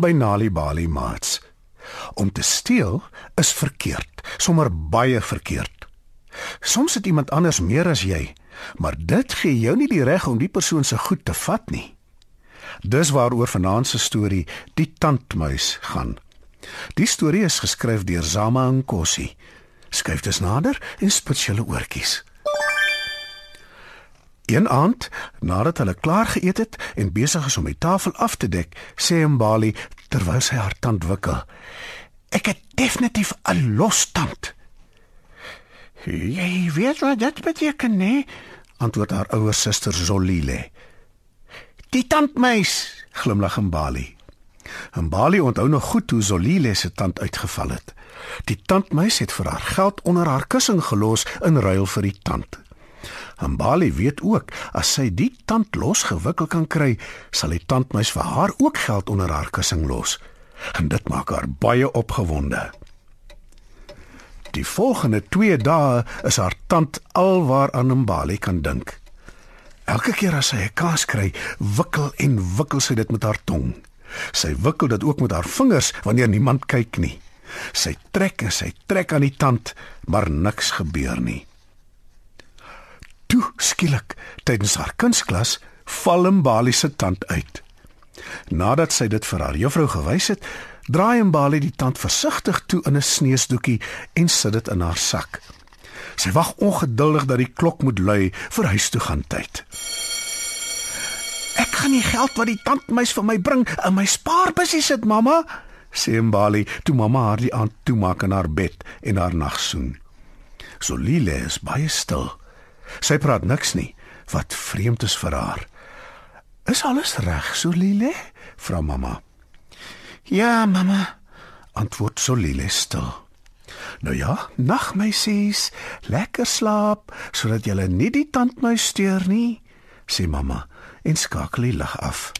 Welkom by Nali Bali Mats. Om te steel is verkeerd, sommer baie verkeerd. Soms het iemand anders meer as jy, maar dit gee jou nie die reg om die persoon se goed te vat nie. Dis waaroor vanaand se storie Die Tandmuis gaan. Die storie is geskryf deur Zama Nkosi. Skryf dit nader en spits julle oortjies. Een aand, nadat hulle klaar geëet het en besig is om die tafel af te dek, sê Mbali terwyl sy haar tand wikkel: "Ek het definitief 'n los tand." "Jy weet wat dit beteken, nee?" antwoord haar ouer suster Zolile. "Die tandmeis," glimlag Mbali. Mbali onthou nog goed hoe Zolile se tand uitgeval het. Die tandmeis het vir haar geld onder haar kussing gelos in ruil vir die tand. Mbali weet ook as sy die tand losgewikkel kan kry, sal die tandmeis vir haar ook geld onder haar kussing los. En dit maak haar baie opgewonde. Die volgende 2 dae is haar tand alwaar aan Mbali kan dink. Elke keer as sy 'n kaas kry, wikkel en wikkel sy dit met haar tong. Sy wikkel dit ook met haar vingers wanneer niemand kyk nie. Sy trek en sy trek aan die tand, maar niks gebeur nie. Skielik, tydens haar kunsklas, val Mbali se tand uit. Nadat sy dit vir haar juffrou gewys het, draai Mbali die tand versigtig toe in 'n sneesdoekie en sit dit in haar sak. Sy wag ongeduldig dat die klok moet lui vir huis toe gaan tyd. Ek gaan die geld wat die tandmeis vir my bring in my spaarbusie sit, mamma, sê Mbali toe mamma haar die aand toemaak in haar bed en haar nagsoen. Solile is baie stil. Sy praat niks nie, wat vreemd is vir haar. Is alles reg, Solile? vra mamma. Ja, mamma, antwoord Solile stil. Nou ja, nag meisies, lekker slaap sodat jy nie die tandmuis steur nie, sê mamma en skakel die lig af.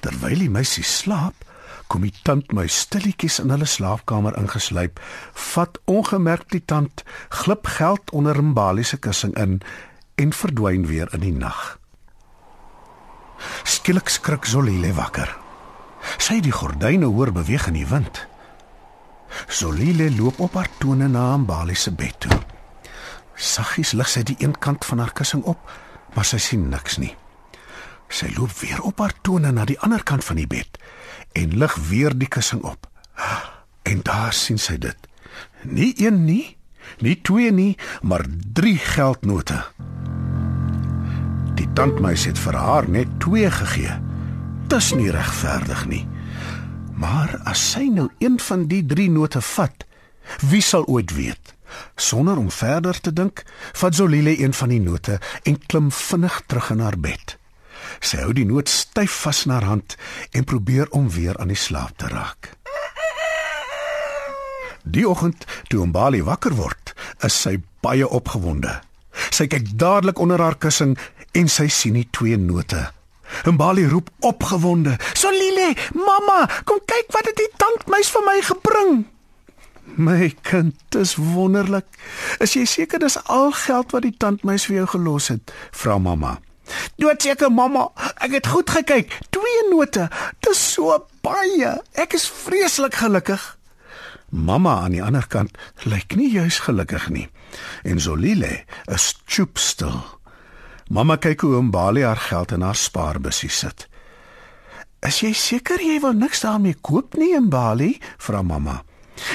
Terwyl die meisies slaap, kom die tandmuis stilletjies in hulle slaapkamer ingesluip, vat ongemerk die tand, glip geld onder Mbali se kussing in en verdwyn weer in die nag. Skielik skrik Zolile wakker. Sy die gordyne hoor beweeg in die wind. Zolile loop op haar tone na Mbali se bed toe. Saggies lig sy die een kant van haar kussing op, maar sy sien niks nie. Sy loop weer op haar tone na die ander kant van die bed en lig weer die kussing op. En daar sien sy dit. Nie een nie, nie twee nie, maar drie geldnote. Die tandmeis het vir haar net twee gegee. Dis nie regverdig nie. Maar as sy nou een van die drie note vat, wie sal ooit weet? Sonder om verder te dink, vat Zolile een van die note en klim vinnig terug in haar bed. Sy hou die noot styf vas in haar hand en probeer om weer aan die slaap te raak. Die oggend toe Mbali wakker word, is sy baie opgewonde. Sy kyk dadelik onder haar kussing en sy sien die twee note. Mbali roep opgewonde: "Solile, mamma, kom kyk wat het die tandmeis vir my gebring." "My kind, dis wonderlik. Is jy seker dis al geld wat die tandmeis vir jou gelos het?" vra mamma. Doodseker mamma, ek het goed gekyk. Twee note. Dis so baie. Ek is vreeslik gelukkig. Mamma aan die ander kant lyk nie juis gelukkig nie. En Zolile is choopstil. Mamma kyk hoe Mbali haar geld in haar spaarbusie sit. "Is jy seker jy wil niks daarmee koop nie, Mbali?" vra mamma.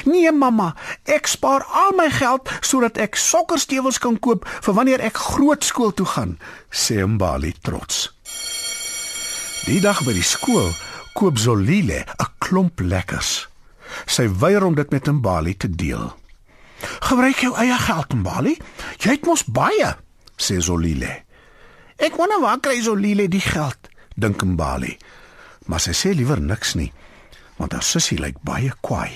Nee mamma, ek spaar al my geld sodat ek sokkerstewels kan koop vir wanneer ek groot skool toe gaan, sê Mbali trots. Die dag by die skool koop Zolile 'n klomp lekkers. Sy weier om dit met Mbali te deel. "Gebruik jou eie geld, Mbali. Jy het mos baie," sê Zolile. "Ek wonder waar kry Zolile die geld?" dink Mbali. Maar sy sê liewer niks nie, want haar sussie lyk baie kwaai.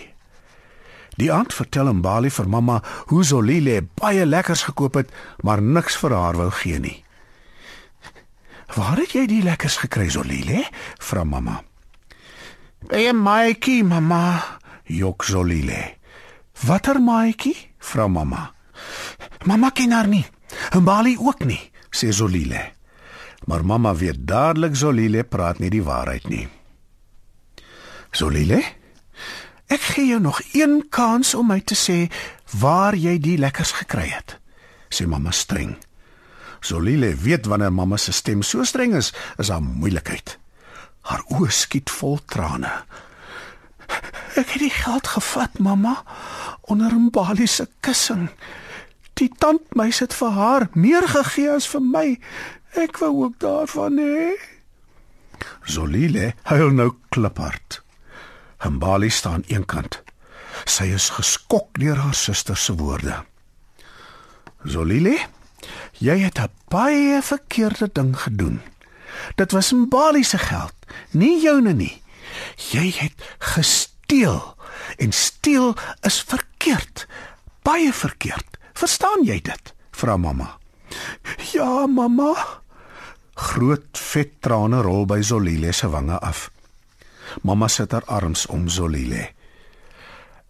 Die aand vertel Mbali vir mamma hoe Zolile baie lekkers gekoop het, maar niks vir haar wou gee nie. "Waar het jy die lekkers gekry, Zolile?" vra mamma. "By 'n maatjie, mamma," jok Zolile. "Watter maatjie?" vra mamma. "Mamma ken haar nie. Mbali ook nie," sê Zolile. Maar mamma weet dadelik Zolile praat nie die waarheid nie. Solile, ek gee jou nog een kans om my te sê waar jy die lekkers gekry het, sê mamma streng. Solile weet wanneer mamma se stem so streng is, is daar moeilikheid. Haar oë skiet vol trane. Ek het die geld gevat, mamma, onder 'n balie se kussing. Die tandmeis het vir haar meer gegee as vir my. Ek wou ook daarvan hê. Solile huil nou kliphard. Hambali staan eenkant. Sy is geskok deur haar suster se woorde. Solile, jy het 'n baie verkeerde ding gedoen. Dit was Mbali se geld, nie joune nie. Jy het gesteel en steel is verkeerd. Baie verkeerd. Verstaan jy dit? Vra mamma. Ja, mamma. Groot vet trane rol by Zolile se wange af. Mamma sit haar arms om Zolile.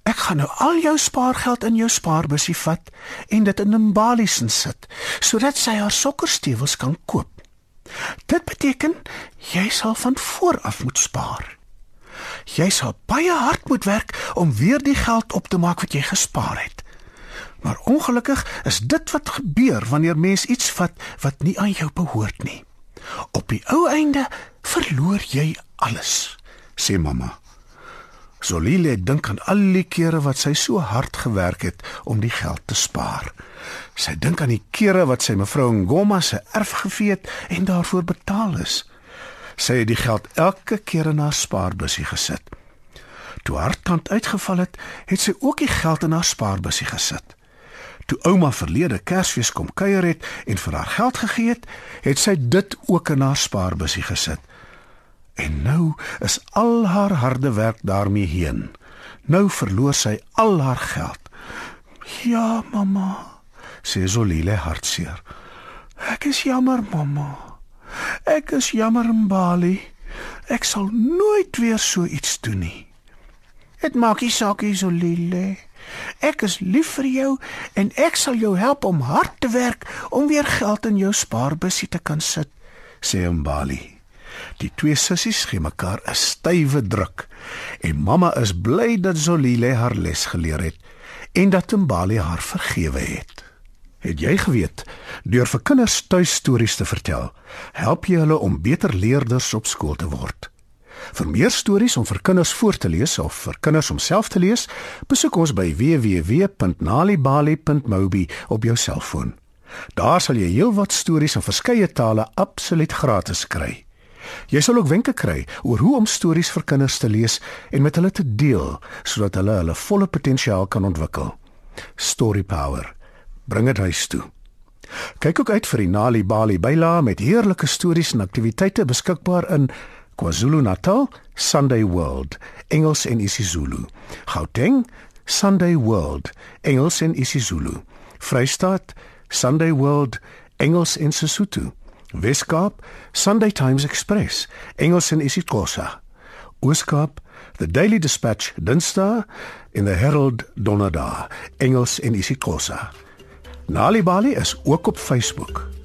Ek gaan nou al jou spaargeld in jou spaarbusie vat en dit in 'n balies sit sodat sy haar sokkerstewels kan koop. Dit beteken jy sal van voor af moet spaar. Jy sal baie hard moet werk om weer die geld op te maak wat jy gespaar het. Maar ongelukkig is dit wat gebeur wanneer mens iets vat wat nie aan jou behoort nie. Op die ou einde verloor jy alles, sê mamma. Solile dink aan al die kere wat sy so hard gewerk het om die geld te spaar. Sy dink aan die kere wat sy mevrou Ngoma se erf gevee het en daarvoor betaal is. Sy het die geld elke keer in haar spaarbusie gesit. Toe haar tand uitgeval het, het sy ook die geld in haar spaarbusie gesit. Toe ouma verlede Kersfees kom kuier het en vir haar geld gegee het, het sy dit ook in haar spaarbusie gesit. En nou is al haar harde werk daarmee heen. Nou verloor sy al haar geld. Ja, mamma, sê Zolile hartseer. Ek is jammer, mamma. Ek is jammer, Mbali. Ek sal nooit weer so iets doen nie. Dit maak nie saak, Zolile. Ek is lief vir jou en ek sal jou help om hard te werk om weer geld in jou spaarbusie te kan sit, sê Mbali. Die twee sissies gee mekaar 'n stywe druk en mamma is bly dat Zolile haar les geleer het en dat Mbali haar vergewe het. Het jy geweet deur vir kinders tuistories te vertel, help jy hulle om beter leerders op skool te word? Vir meer stories om vir kinders voor te lees of vir kinders om self te lees, besoek ons by www.nalibali.mobi op jou selfoon. Daar sal jy heelwat stories in verskeie tale absoluut gratis kry. Jy sal ook wenke kry oor hoe om stories vir kinders te lees en met hulle te deel sodat hulle hulle volle potensiaal kan ontwikkel. Story Power. Bring dit huis toe. Kyk ook uit vir die Nali Bali byla met heerlike stories en aktiwiteite beskikbaar in KwaZulu-Natal, Sunday World, Engels en isiZulu. Gauteng, Sunday World, Engels en isiZulu. Vrystaat, Sunday World, Engels en Sesotho. Weskaap, Sunday Times Express, Engels en isiXhosa. Ooskaap, The Daily Dispatch, Dinsdae in the Herald Donderdag, Engels en isiXhosa. Nali Bali is ook op Facebook.